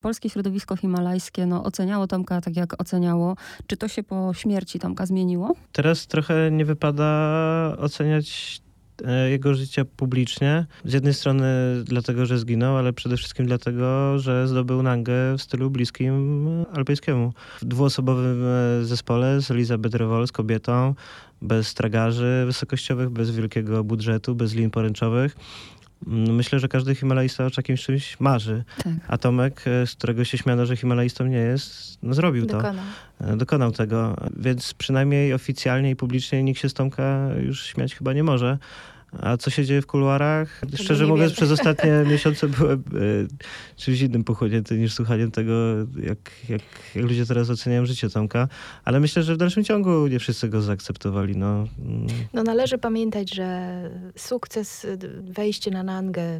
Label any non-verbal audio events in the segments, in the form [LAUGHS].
Polskie środowisko himalajskie no, oceniało Tomka tak, jak oceniało. Czy to się po śmierci Tomka zmieniło? Teraz trochę nie wypada oceniać e, jego życia publicznie. Z jednej strony dlatego, że zginął, ale przede wszystkim dlatego, że zdobył nangę w stylu bliskim alpejskiemu. W dwuosobowym e, zespole z Elizabeth Revol, z kobietą, bez tragarzy wysokościowych, bez wielkiego budżetu, bez lin poręczowych. Mm, Myślę, że każdy himalajista o takim czymś marzy. Tak. A Tomek, e, z którego się śmiano, że himalajistą nie jest, no zrobił to. Dokonał. E, Dokonał tego, więc przynajmniej oficjalnie i publicznie nikt się z Tomka już śmiać chyba nie może. A co się dzieje w kuluarach? Szczerze mówiąc, wiemy. przez ostatnie [LAUGHS] miesiące byłem e, czymś innym pochłonięty niż słuchaniem tego, jak, jak, jak ludzie teraz oceniają życie Tomka. Ale myślę, że w dalszym ciągu nie wszyscy go zaakceptowali. No, mm. No należy pamiętać, że sukces, y, wejście na Nangę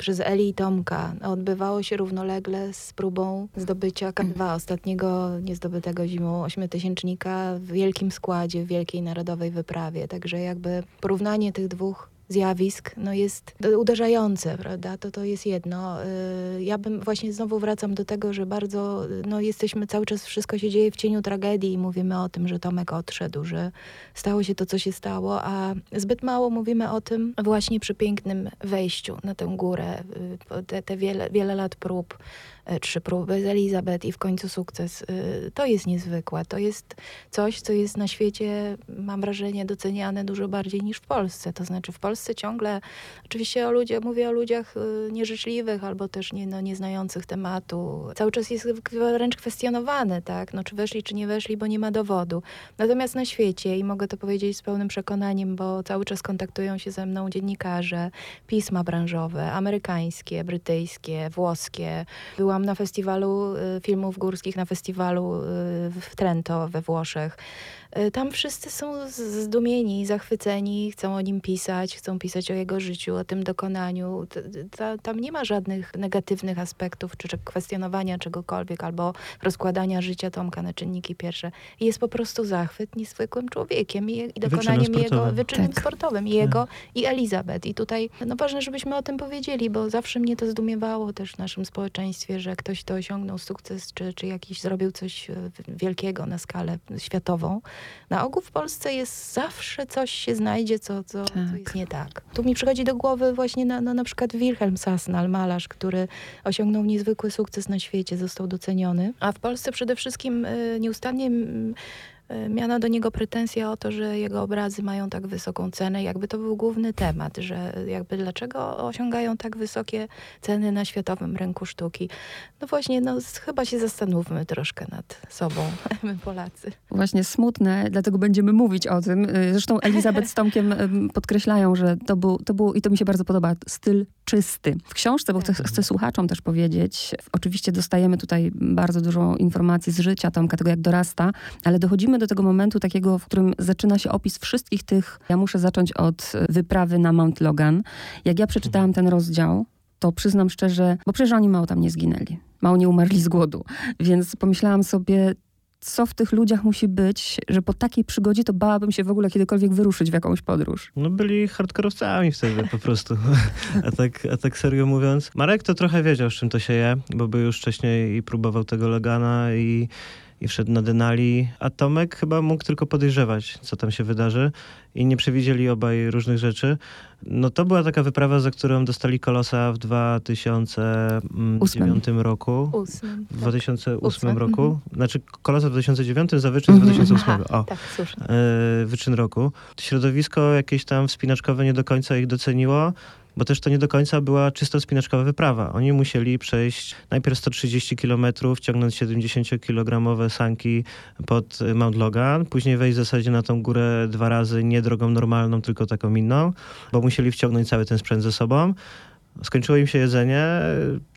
przez Eli i Tomka odbywało się równolegle z próbą zdobycia K2, ostatniego niezdobytego zimą ośmiotysięcznika w wielkim składzie, w wielkiej narodowej wyprawie. Także jakby porównanie tych dwóch zjawisk no jest uderzające, prawda? To to jest jedno. Y, Ja bym właśnie znowu wracam do tego, że bardzo no jesteśmy cały czas, wszystko się dzieje w cieniu tragedii i mówimy o tym, że Tomek odszedł, że stało się to, co się stało, a zbyt mało mówimy o tym właśnie przy pięknym wejściu na tę górę. Y, Te, te wiele, wiele lat prób, y, trzy próby z Elizabeth i w końcu sukces. To jest niezwykłe. To jest coś, co jest na świecie, mam wrażenie, doceniane dużo bardziej niż w Polsce. To znaczy w Polsce ciągle, oczywiście o ludziach, mówię o ludziach y, nieżyczliwych albo też nie, no, nieznających tematu. Cały czas jest wręcz kwestionowany, tak? No, czy weszli, czy nie weszli, bo nie ma dowodu. Natomiast na świecie, i mogę to powiedzieć z pełnym przekonaniem, bo cały czas kontaktują się ze mną dziennikarze, pisma branżowe, amerykańskie, brytyjskie, włoskie. Byłam na festiwalu y, filmów górskich, na festiwalu y, w Trento we Włoszech. Y, Tam wszyscy są zdumieni, zachwyceni, chcą o nim pisać, chcą pisać o jego życiu, o tym dokonaniu. Tam nie ma żadnych negatywnych aspektów, czy, kwestionowania czegokolwiek, albo rozkładania życia Tomka na czynniki pierwsze. Jest po prostu zachwyt niezwykłym człowiekiem i, i dokonaniem jego wyczynem Tak. sportowym. I jego, i Elizabeth. I tutaj no ważne, żebyśmy o tym powiedzieli, bo zawsze mnie to zdumiewało też w naszym społeczeństwie, że ktoś to osiągnął sukces, czy, czy jakiś zrobił coś e, wielkiego na skalę światową. Na ogół w Polsce jest zawsze coś się znajdzie, co, co, co Tak. jest nie tak. Tu mi przychodzi do głowy właśnie na, na, na przykład Wilhelm Sasnal, malarz, który osiągnął niezwykły sukces na świecie, został doceniony. A w Polsce przede wszystkim e, nieustannie e, miano do niego pretensje o to, że jego obrazy mają tak wysoką cenę. Jakby to był główny temat, że jakby dlaczego osiągają tak wysokie ceny na światowym rynku sztuki. No właśnie, no chyba się zastanówmy troszkę nad sobą, [LAUGHS] my Polacy. Właśnie smutne, dlatego będziemy mówić o tym. Y, Zresztą Elizabeth z Tomkiem podkreślają, że to był, to był, i to mi się bardzo podoba, styl czysty. W książce, bo chcę, chcę słuchaczom też powiedzieć, oczywiście dostajemy tutaj bardzo dużo informacji z życia Tomka, tego jak dorasta, ale dochodzimy do tego momentu takiego, w którym zaczyna się opis wszystkich tych, ja muszę zacząć od wyprawy na Mount Logan. Jak ja przeczytałam ten rozdział, to przyznam szczerze, bo przecież oni mało tam nie zginęli. Mało nie umarli z głodu. Więc pomyślałam sobie, co w tych ludziach musi być, że po takiej przygodzie to bałabym się w ogóle kiedykolwiek wyruszyć w jakąś podróż. No byli hardkorowcami wtedy po prostu. [LAUGHS] A tak, a tak serio mówiąc. Marek to trochę wiedział, z czym to się je, bo był już wcześniej i próbował tego Logana i, i wszedł na Denali. A Tomek chyba mógł tylko podejrzewać, co tam się wydarzy i nie przewidzieli obaj różnych rzeczy. No to była taka wyprawa, za którą dostali Kolosa w 2009 roku. Ósmym. W 2008 Ósmym, roku. Znaczy Kolosa w 2009, za wyczyn z Mhm. 2008. Aha, O [LAUGHS] tak, słusznie. wyczyn roku. Środowisko jakieś tam wspinaczkowe nie do końca ich doceniło, bo też to nie do końca była czysto wspinaczkowa wyprawa. Oni musieli przejść najpierw 130 km, ciągnąć 70-kilogramowe sanki pod Mount Logan, później wejść w zasadzie na tą górę dwa razy, nie drogą normalną, tylko taką inną, bo musieli wciągnąć cały ten sprzęt ze sobą. Skończyło im się jedzenie,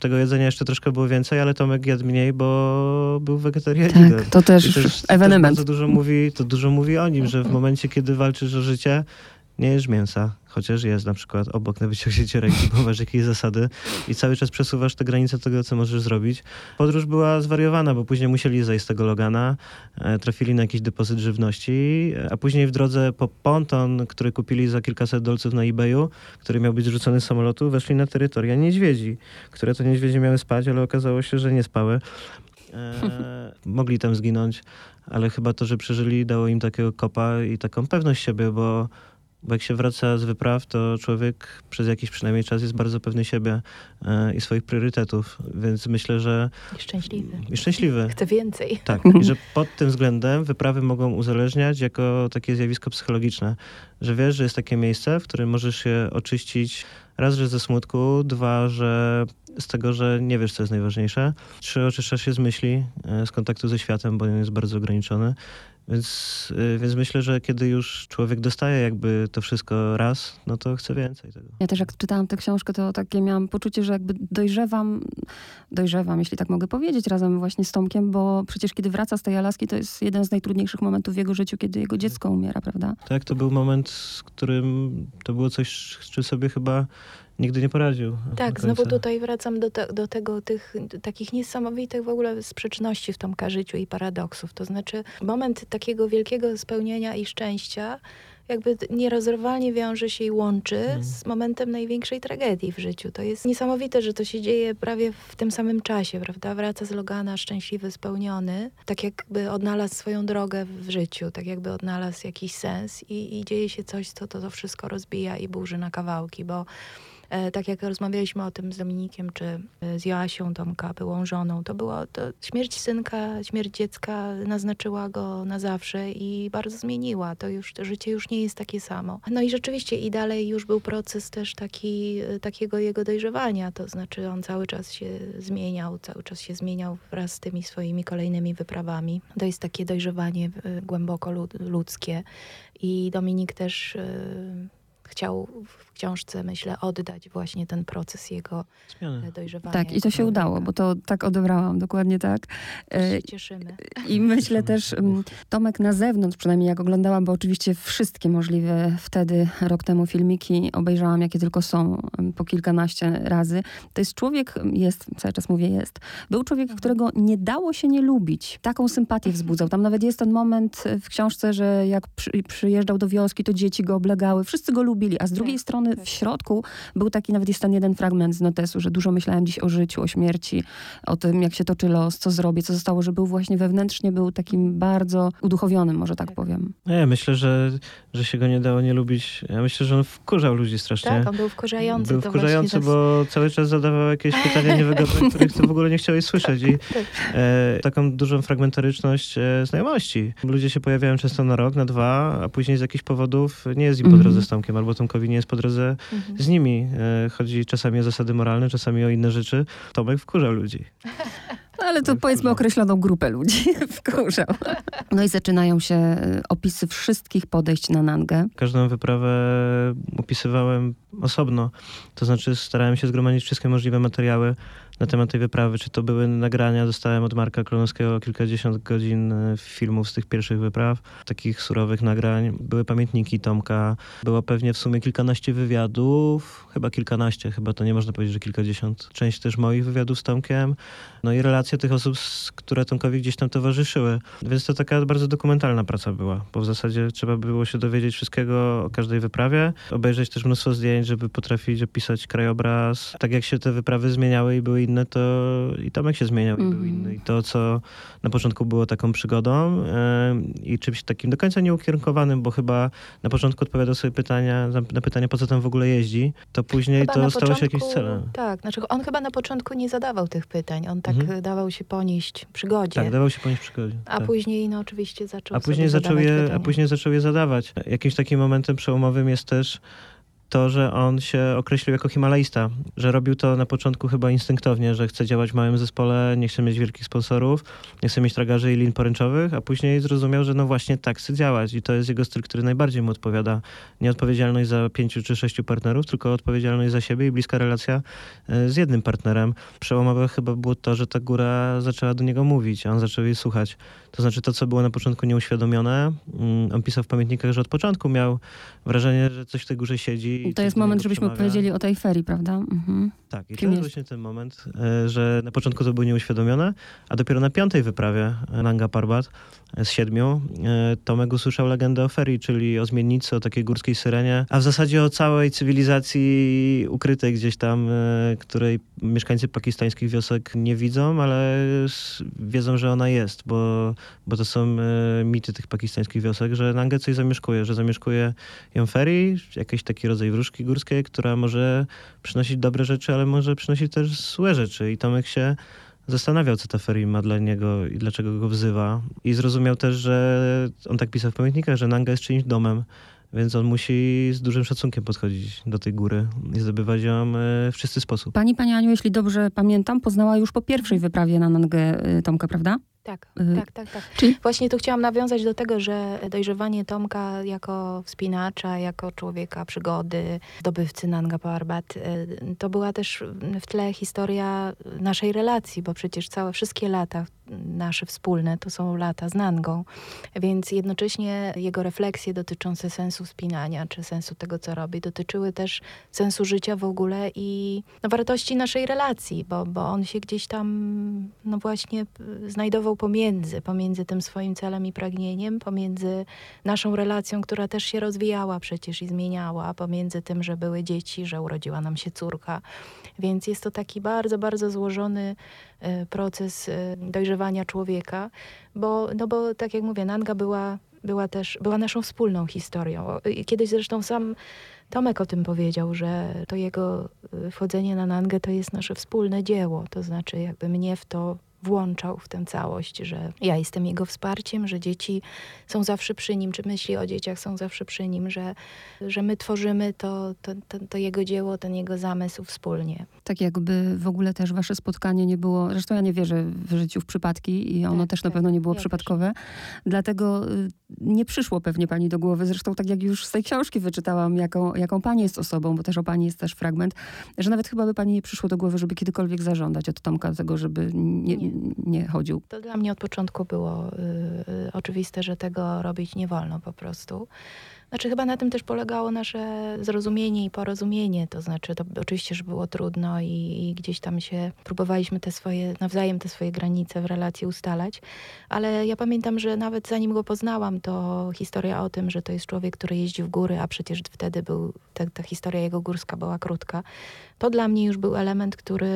tego jedzenia jeszcze troszkę było więcej, ale Tomek jadł mniej, bo był wegetarianinem. Tak, to też, I też, ewenement. bardzo dużo mówi, to dużo mówi o nim, że w momencie, kiedy walczysz o życie, nie jesz mięsa, chociaż jest na przykład obok na wyciągnięcie ręki, bo masz jakieś zasady i cały czas przesuwasz te granice tego, co możesz zrobić. Podróż była zwariowana, bo później musieli zejść z tego Logana, e, trafili na jakiś depozyt żywności, a później w drodze po ponton, który kupili za kilkaset dolców na eBayu, który miał być zrzucony z samolotu, weszli na terytoria niedźwiedzi, które to niedźwiedzie miały spać, ale okazało się, że nie spały. E, [LAUGHS] mogli tam zginąć, ale chyba to, że przeżyli, dało im takiego kopa i taką pewność siebie, bo bo jak się wraca z wypraw, to człowiek przez jakiś przynajmniej czas jest bardzo pewny siebie e, i swoich priorytetów, więc myślę, że... I szczęśliwy. I szczęśliwy. Chce więcej. Tak, [LAUGHS] i że pod tym względem wyprawy mogą uzależniać jako takie zjawisko psychologiczne, że wiesz, że jest takie miejsce, w którym możesz się oczyścić raz, że ze smutku, dwa, że z tego, że nie wiesz, co jest najważniejsze, trzy, oczyszczasz się z myśli, e, z kontaktu ze światem, bo on jest bardzo ograniczony, więc, y, więc myślę, że kiedy już człowiek dostaje jakby to wszystko raz, no to chce więcej tego. Ja też jak czytałam tę książkę, to takie miałam poczucie, że jakby dojrzewam, dojrzewam, jeśli tak mogę powiedzieć, razem właśnie z Tomkiem, bo przecież kiedy wraca z tej Alaski, to jest jeden z najtrudniejszych momentów w jego życiu, kiedy jego dziecko umiera, prawda? Tak, to był moment, z którym to było coś, z czym sobie chyba nigdy nie poradził. Tak, znowu tutaj wracam do, te, do tego, tych takich niesamowitych w ogóle sprzeczności w Tomka życiu i paradoksów. To znaczy moment takiego wielkiego spełnienia i szczęścia jakby nierozerwalnie wiąże się i łączy hmm. z momentem największej tragedii w życiu. To jest niesamowite, że to się dzieje prawie w tym samym czasie, prawda? Wraca z Logana szczęśliwy, spełniony, tak jakby odnalazł swoją drogę w życiu, tak jakby odnalazł jakiś sens i, i dzieje się coś, co to, to wszystko rozbija i burzy na kawałki, bo tak jak rozmawialiśmy o tym z Dominikiem, czy e, z Joasią Tomka, byłą żoną, to było to śmierć synka, śmierć dziecka naznaczyła go na zawsze i bardzo zmieniła. To już, to życie już nie jest takie samo. No i rzeczywiście i dalej już był proces też taki, e, takiego jego dojrzewania, to znaczy on cały czas się zmieniał, cały czas się zmieniał wraz z tymi swoimi kolejnymi wyprawami. To jest takie dojrzewanie głęboko ludzkie i Dominik też chciał książce, myślę, oddać właśnie ten proces jego Zmiany. dojrzewania. Tak, i to się udało, bo to tak odebrałam, dokładnie tak. E, się cieszymy. I myślę też, Tomek na zewnątrz, przynajmniej jak oglądałam, bo oczywiście wszystkie możliwe wtedy, rok temu filmiki obejrzałam, jakie tylko są, po kilkanaście razy. To jest człowiek, jest, cały czas mówię jest, był człowiek, mhm. którego nie dało się nie lubić. Taką sympatię wzbudzał. Tam nawet jest ten moment w książce, że jak przy, przyjeżdżał do wioski, to dzieci go oblegały, wszyscy go lubili. A z drugiej tak, strony tak. w środku był taki, nawet jest ten jeden fragment z notesu, że dużo myślałem dziś o życiu, o śmierci, o tym, jak się toczy los, co zrobię, co zostało, że był właśnie wewnętrznie, był takim bardzo uduchowionym, może tak, tak. powiem. Nie, myślę, że, że się go nie dało nie lubić. Ja myślę, że on wkurzał ludzi strasznie. Tak, on był wkurzający. Był wkurzający, bo cały czas zadawał jakieś pytania niewygodne, [LAUGHS] których ty w ogóle nie chciałeś słyszeć. I tak. e, taką dużą fragmentaryczność e, znajomości. Ludzie się pojawiają często na rok, na dwa, a później z jakichś powodów nie jest im po drodze z Tomkiem albo Tomkowi nie jest po drodze mhm. z nimi. E, chodzi czasami o zasady moralne, czasami o inne rzeczy. Tomek wkurzał ludzi. [LAUGHS] No, ale to powiedzmy określoną grupę ludzi [LAUGHS] wkurzał. No i zaczynają się e, opisy wszystkich podejść na Nangę. Każdą wyprawę opisywałem osobno. To znaczy starałem się zgromadzić wszystkie możliwe materiały na temat tej wyprawy. Czy to były nagrania, dostałem od Marka Klonowskiego kilkadziesiąt godzin e, filmów z tych pierwszych wypraw, takich surowych nagrań. Były pamiętniki Tomka, było pewnie w sumie kilkanaście wywiadów, chyba kilkanaście, chyba to nie można powiedzieć, że kilkadziesiąt. Część też moich wywiadów z Tomkiem, no i relacje tych osób, które Tomkowi gdzieś tam towarzyszyły. Więc to taka bardzo dokumentalna praca była, bo w zasadzie trzeba było się dowiedzieć wszystkiego o każdej wyprawie, obejrzeć też mnóstwo zdjęć, żeby potrafić opisać krajobraz. Tak jak się te wyprawy zmieniały i były inne, to i Tomek się zmieniał mm. i był mhm. inny. I to, co na początku było taką przygodą i czymś takim do końca nieukierunkowanym, bo chyba na początku odpowiadał sobie pytania, na, na pytanie, po co tam w ogóle jeździ, to później chyba to stało początku, się jakimś celem. Tak, znaczy on chyba na początku nie zadawał tych pytań. On tak mhm. dawał się ponieść przygodzie. Tak, dawał się ponieść przygodzie. A tak. później, no oczywiście zaczął a później zaczął je, A później zaczął je zadawać. Jakimś takim momentem przełomowym jest też to, że on się określił jako himalaista, że robił to na początku chyba instynktownie, że chce działać w małym zespole, nie chce mieć wielkich sponsorów, nie chce mieć tragarzy i lin poręczowych, a później zrozumiał, że no właśnie tak chce działać i to jest jego styl, który najbardziej mu odpowiada. Nie odpowiedzialność za pięciu czy sześciu partnerów, tylko odpowiedzialność za siebie i bliska relacja e, z jednym partnerem. Przełomowe chyba było to, że ta góra zaczęła do niego mówić, a on zaczął jej słuchać. To znaczy to, co było na początku nieuświadomione, mm, on pisał w pamiętnikach, że od początku miał wrażenie, że coś w tej górze siedzi. I to jest moment, żebyśmy przemawia. powiedzieli o tej ferii, prawda? Mhm. Tak, i Kim to jest, jest właśnie ten moment, e, że na początku to było nieuświadomione, a dopiero na piątej wyprawie Nanga Parbat z siedmiu e, Tomek usłyszał legendę o ferii, czyli o zmiennicy, o takiej górskiej syrenie, a w zasadzie o całej cywilizacji ukrytej gdzieś tam, e, której mieszkańcy pakistańskich wiosek nie widzą, ale wiedzą, że ona jest, bo, bo to są mity tych pakistańskich wiosek, że Nangę coś zamieszkuje, że zamieszkuje ją ferii, jakiś taki rodzaj wróżki górskiej, która może przynosić dobre rzeczy, ale może przynosić też złe rzeczy. I Tomek się zastanawiał, co ta ferii ma dla niego i dlaczego go wzywa. I zrozumiał też, że on tak pisał w pamiętnikach, że Nanga jest czyimś domem, więc on musi z dużym szacunkiem podchodzić do tej góry i zdobywać ją e, w czysty sposób. Pani, Pani Aniu, jeśli dobrze pamiętam, poznała już po pierwszej wyprawie na Nangę e, Tomka, prawda? Tak, y, tak, tak, tak. Czyli... Właśnie tu chciałam nawiązać do tego, że dojrzewanie Tomka jako wspinacza, jako człowieka przygody, zdobywcy Nanga Parbat, to była też w tle historia naszej relacji, bo przecież całe, wszystkie lata nasze wspólne to są lata z Nangą, więc jednocześnie jego refleksje dotyczące sensu wspinania, czy sensu tego, co robi, dotyczyły też sensu życia w ogóle i no, wartości naszej relacji, bo, bo on się gdzieś tam, no właśnie, znajdował pomiędzy, pomiędzy tym swoim celem i pragnieniem, pomiędzy naszą relacją, która też się rozwijała przecież i zmieniała, pomiędzy tym, że były dzieci, że urodziła nam się córka. Więc jest to taki bardzo, bardzo złożony e, proces e, dojrzewania człowieka, bo, no bo tak jak mówię, Nanga była, była też, była naszą wspólną historią. Kiedyś zresztą sam Tomek o tym powiedział, że to jego e, wchodzenie na Nangę to jest nasze wspólne dzieło, to znaczy jakby mnie w to włączał w tę całość, że ja jestem jego wsparciem, że dzieci są zawsze przy nim, czy myśli o dzieciach są zawsze przy nim, że, że my tworzymy to, to, to, to jego dzieło, ten jego zamysł wspólnie. Tak jakby w ogóle też wasze spotkanie nie było, zresztą ja nie wierzę w życiu w przypadki i ono tak, też tak, na pewno nie było ja przypadkowe, też. dlatego y, nie przyszło pewnie pani do głowy, zresztą tak jak już z tej książki wyczytałam, jaką, jaką pani jest osobą, bo też o pani jest też fragment, że nawet chyba by pani nie przyszło do głowy, żeby kiedykolwiek zażądać od Tomka tego, żeby nie, nie nie chodził. To dla mnie od początku było y, y, oczywiste, że tego robić nie wolno po prostu. Znaczy chyba na tym też polegało nasze zrozumienie i porozumienie, to znaczy to oczywiście, że było trudno i, i, gdzieś tam się próbowaliśmy te swoje, nawzajem te swoje granice w relacji ustalać, ale ja pamiętam, że nawet zanim go poznałam, to historia o tym, że to jest człowiek, który jeździ w góry, a przecież wtedy był, ta, ta historia jego górska była krótka, to dla mnie już był element, który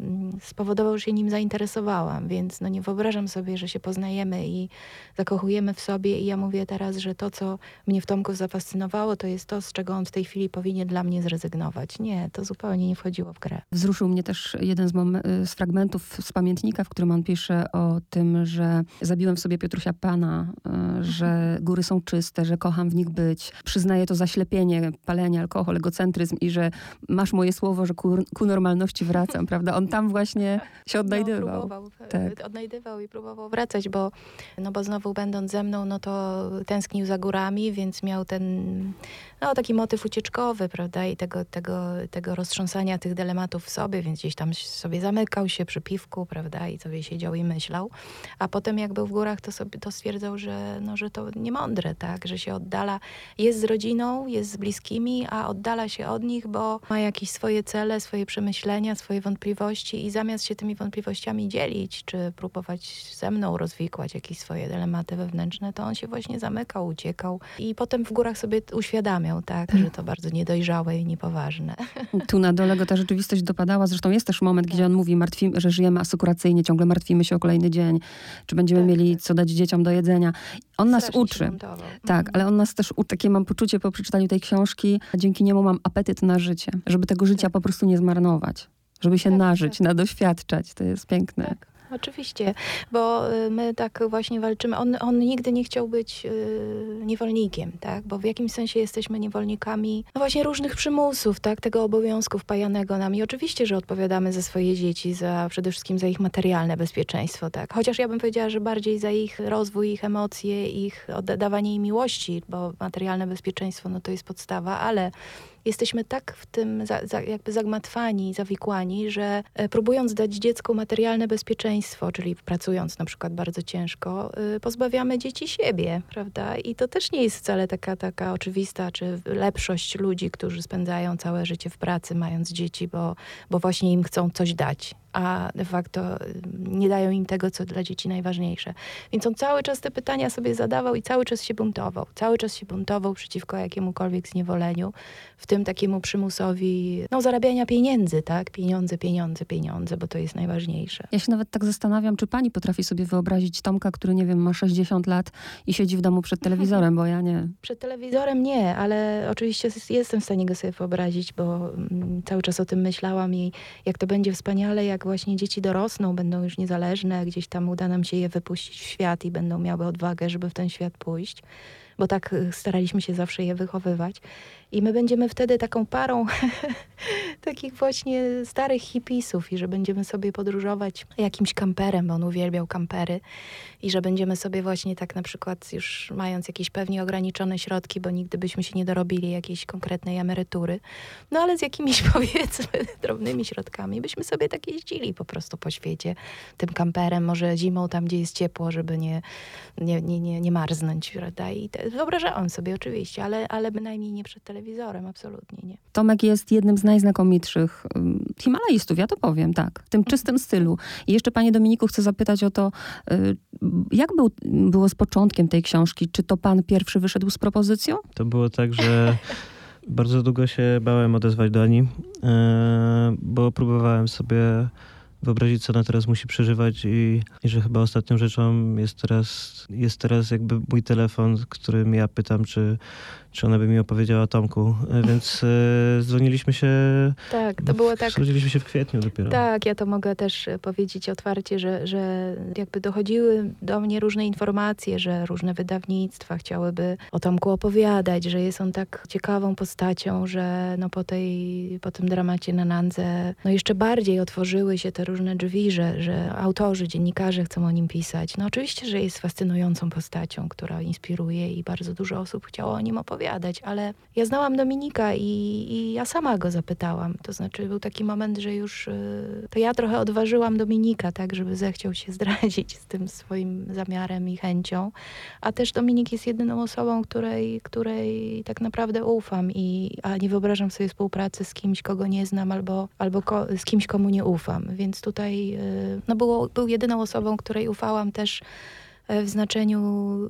mm, spowodował, że się nim zainteresowałam, więc no nie wyobrażam sobie, że się poznajemy i zakochujemy w sobie. I ja mówię teraz, że to, co mnie w Tomku zafascynowało, to jest to, z czego on w tej chwili powinien dla mnie zrezygnować. Nie, to zupełnie nie wchodziło w grę. Wzruszył mnie też jeden z, y, z fragmentów z pamiętnika, w którym on pisze o tym, że zabiłem w sobie Piotrusia Pana, y, że góry są czyste, że kocham w nich być. Przyznaję to zaślepienie, palenie, alkohol, egocentryzm i że masz moje słowo, że ku, ku normalności wracam, prawda? On tam właśnie się no, odnajdywał. No, próbował, tak. Odnajdywał i próbował wracać, bo, no bo znowu będąc ze mną, no to tęsknił za górami, więc miał ten no, taki motyw ucieczkowy, prawda, i tego, tego, tego roztrząsania tych dylematów w sobie, więc gdzieś tam sobie zamykał się przy piwku, prawda, i sobie siedział i myślał. A potem jak był w górach, to sobie to stwierdzał, że, no, że to niemądre, tak, że się oddala, jest z rodziną, jest z bliskimi, a oddala się od nich, bo ma jakieś swoje cele, swoje przemyślenia, swoje wątpliwości i zamiast się tymi wątpliwościami dzielić, czy próbować ze mną rozwikłać jakieś swoje dylematy wewnętrzne, to on się właśnie zamykał, uciekał i potem w górach sobie uświadamiał, miał, tak, że to bardzo niedojrzałe i niepoważne. [LAUGHS] Tu na dole go ta rzeczywistość dopadała. Zresztą jest też moment, tak. gdzie on mówi, martwi, że żyjemy asykuracyjnie, ciągle martwimy się o kolejny dzień, czy będziemy tak, mieli tak. co dać dzieciom do jedzenia. On nas uczy. Tak, mhm. ale on nas też uczy. Takie mam poczucie po przeczytaniu tej książki, dzięki niemu mam apetyt na życie, żeby tego życia tak. po prostu nie zmarnować żeby się tak, nażyć, tak. nadoświadczać. To jest piękne. Oczywiście, bo y, my tak właśnie walczymy. On, on nigdy nie chciał być y, niewolnikiem, tak? Bo w jakimś sensie jesteśmy niewolnikami no właśnie różnych przymusów, tak? Tego obowiązku wpajanego nam. I oczywiście, że odpowiadamy za swoje dzieci, za przede wszystkim za ich materialne bezpieczeństwo, tak? Chociaż ja bym powiedziała, że bardziej za ich rozwój, ich emocje, ich oddawanie im miłości, bo materialne bezpieczeństwo, no to jest podstawa, ale jesteśmy tak w tym za, za, jakby zagmatwani, zawikłani, że e, próbując dać dziecku materialne bezpieczeństwo, czyli pracując na przykład bardzo ciężko, y, pozbawiamy dzieci siebie, prawda? I to też nie jest wcale taka, taka oczywista, czy lepszość ludzi, którzy spędzają całe życie w pracy, mając dzieci, bo, bo właśnie im chcą coś dać a de facto y, nie dają im tego, co dla dzieci najważniejsze. Więc on cały czas te pytania sobie zadawał i cały czas się buntował. Cały czas się buntował przeciwko jakiemukolwiek zniewoleniu, w tym takiemu przymusowi no, zarabiania pieniędzy, tak? Pieniądze, pieniądze, pieniądze, bo to jest najważniejsze. Ja się nawet tak zastanawiam, czy pani potrafi sobie wyobrazić Tomka, który, nie wiem, ma 60 lat i siedzi w domu przed [LAUGHS] telewizorem, bo ja nie. Przed telewizorem nie, ale oczywiście jestem w stanie go sobie wyobrazić, bo mm, cały czas o tym myślałam i jak to będzie wspaniale, jak jak właśnie dzieci dorosną, będą już niezależne, gdzieś tam uda nam się je wypuścić w świat i będą miały odwagę, żeby w ten świat pójść, bo tak y, staraliśmy się zawsze je wychowywać. I my będziemy wtedy taką parą [LAUGHS] takich właśnie starych hipisów i że będziemy sobie podróżować jakimś kamperem, bo on uwielbiał kampery i że będziemy sobie właśnie tak na przykład już mając jakieś pewnie ograniczone środki, bo nigdy byśmy się nie dorobili jakiejś konkretnej emerytury, no ale z jakimiś [LAUGHS] powiedzmy drobnymi środkami byśmy sobie tak jeździli po prostu po świecie tym kamperem, może zimą tam, gdzie jest ciepło, żeby nie, nie, nie, nie, marznąć, prawda? I te, wyobrażałam sobie oczywiście, ale, ale bynajmniej nie przed telewizorem absolutnie nie. Tomek jest jednym z najznakomitszych Himalajistów, ja to powiem, tak, w tym czystym stylu. I jeszcze panie Dominiku chcę zapytać o to, y, jak był, było z początkiem tej książki? Czy to pan pierwszy wyszedł z propozycją? To było tak, że [LAUGHS] bardzo długo się bałem odezwać do Ani, y, bo próbowałem sobie wyobrazić, co ona teraz musi przeżywać i, i, że chyba ostatnią rzeczą jest teraz, jest teraz jakby mój telefon, którym ja pytam, czy, czy ona by mi opowiedziała o Tomku. E, więc e, dzwoniliśmy się. Tak, to było tak. Zgodziliśmy się w kwietniu dopiero. Tak, ja to mogę też powiedzieć otwarcie, że, że jakby dochodziły do mnie różne informacje, że różne wydawnictwa chciałyby o Tomku opowiadać, że jest on tak ciekawą postacią, że no po, tej, po tym dramacie na Nandze no jeszcze bardziej otworzyły się te różne drzwi, że, że autorzy, dziennikarze chcą o nim pisać. No oczywiście, że jest fascynującą postacią, która inspiruje i bardzo dużo osób chciało o nim opowiadać opowiadać, ale ja znałam Dominika i, i ja sama go zapytałam. To znaczy był taki moment, że już y, to ja trochę odważyłam Dominika, tak, żeby zechciał się [LAUGHS] zdradzić z tym swoim zamiarem i chęcią. A też Dominik jest jedyną osobą, której, której tak naprawdę ufam i a nie wyobrażam sobie współpracy z kimś, kogo nie znam albo, albo ko, z kimś, komu nie ufam. Więc tutaj y, no było, był jedyną osobą, której ufałam też y, w znaczeniu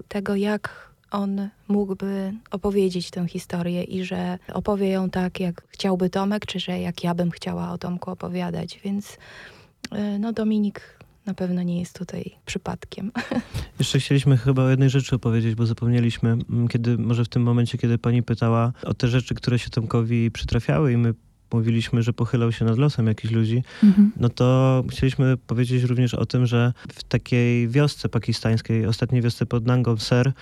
tego, jak on mógłby opowiedzieć tę historię i że opowie ją tak, jak chciałby Tomek, czy że jak ja bym chciała o Tomku opowiadać. Więc e, no Dominik na pewno nie jest tutaj przypadkiem. [LAUGHS] Jeszcze chcieliśmy chyba o jednej rzeczy opowiedzieć, bo zapomnieliśmy, mm, kiedy może w tym momencie, kiedy pani pytała o te rzeczy, które się Tomkowi przytrafiały i my mówiliśmy, że pochylał się nad losem jakichś ludzi, mhm. no to chcieliśmy powiedzieć również o tym, że w takiej wiosce pakistańskiej, ostatniej wiosce pod Nangom Ser,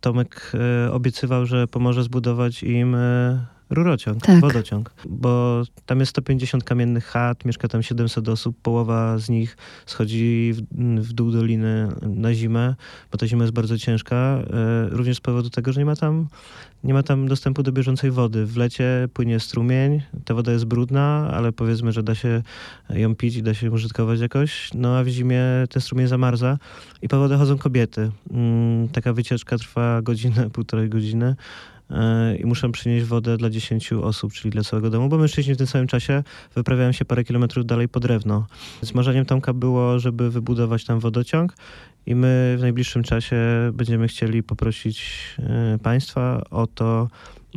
Tomek e, obiecywał, że pomoże zbudować im e, rurociąg, tak. wodociąg, bo tam jest 150 kamiennych chat, mieszka tam 700 osób, połowa z nich schodzi w, w dół doliny na zimę, bo ta zima jest bardzo ciężka, e, również z powodu tego, że nie ma tam nie ma tam dostępu do bieżącej wody. W lecie płynie strumień, ta woda jest brudna, ale powiedzmy, że da się ją pić i da się ją użytkować jakoś. No a w zimie ten strumień zamarza i po wodę chodzą kobiety. Mm, taka wycieczka trwa godzinę, [LAUGHS] półtorej godziny i muszę przynieść wodę dla 10 osób, czyli dla całego domu, bo mężczyźni w tym samym czasie wyprawiają się parę kilometrów dalej po drewno. Więc marzeniem Tomka było, żeby wybudować tam wodociąg i my w najbliższym czasie będziemy chcieli poprosić e, Państwa o to,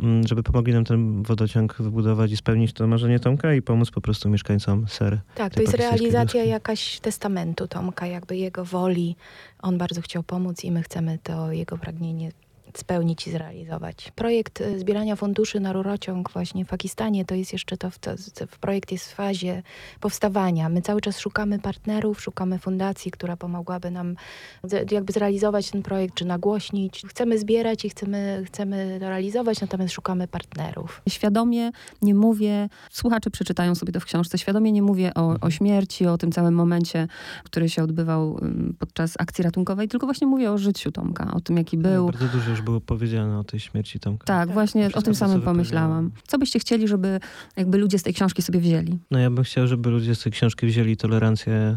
mm, żeby pomogli nam ten wodociąg wybudować i spełnić to marzenie Tomka i pomóc po prostu mieszkańcom Ser. Tak, to jest realizacja wioski. jakaś testamentu Tomka, jakby jego woli. On bardzo chciał pomóc i my chcemy to jego pragnienie spełnić i zrealizować. Projekt y, zbierania funduszy na rurociąg właśnie w Pakistanie to jest jeszcze to, w, to w projekt jest w fazie powstawania. My cały czas szukamy partnerów, szukamy fundacji, która pomogłaby nam z- jakby zrealizować ten projekt, czy nagłośnić. Chcemy zbierać i chcemy, chcemy to realizować, natomiast szukamy partnerów. Świadomie nie mówię, słuchacze przeczytają sobie to w książce, świadomie nie mówię o, o śmierci, o tym całym momencie, który się odbywał ym, podczas akcji ratunkowej, tylko właśnie mówię o życiu Tomka, o tym, jaki był. Bardzo dużo już było powiedziane o tej śmierci Tomka. Tak, Tak, właśnie o tym samym pomyślałam. Co byście chcieli, żeby jakby ludzie z tej książki sobie wzięli? No ja bym chciał, żeby ludzie z tej książki wzięli tolerancję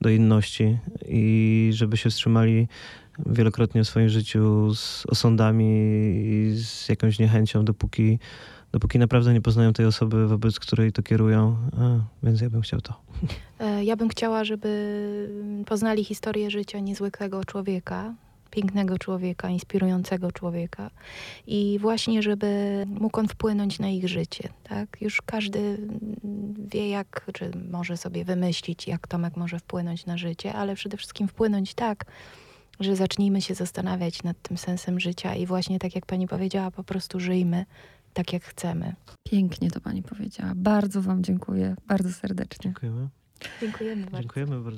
do inności i żeby się wstrzymali wielokrotnie w swoim życiu z osądami i z jakąś niechęcią, dopóki, dopóki naprawdę nie poznają tej osoby, wobec której to kierują. A, więc ja bym chciał to. E, Ja bym chciała, żeby poznali historię życia niezwykłego człowieka, pięknego człowieka, inspirującego człowieka i właśnie, żeby mógł on wpłynąć na ich życie. Tak? Już każdy wie, jak, czy może sobie wymyślić, jak Tomek może wpłynąć na życie, ale przede wszystkim wpłynąć tak, że zacznijmy się zastanawiać nad tym sensem życia i właśnie tak jak pani powiedziała, po prostu żyjmy tak, jak chcemy. Pięknie to pani powiedziała. Bardzo wam dziękuję, bardzo serdecznie. Dziękujemy. Dziękujemy bardzo. Dziękujemy bardzo.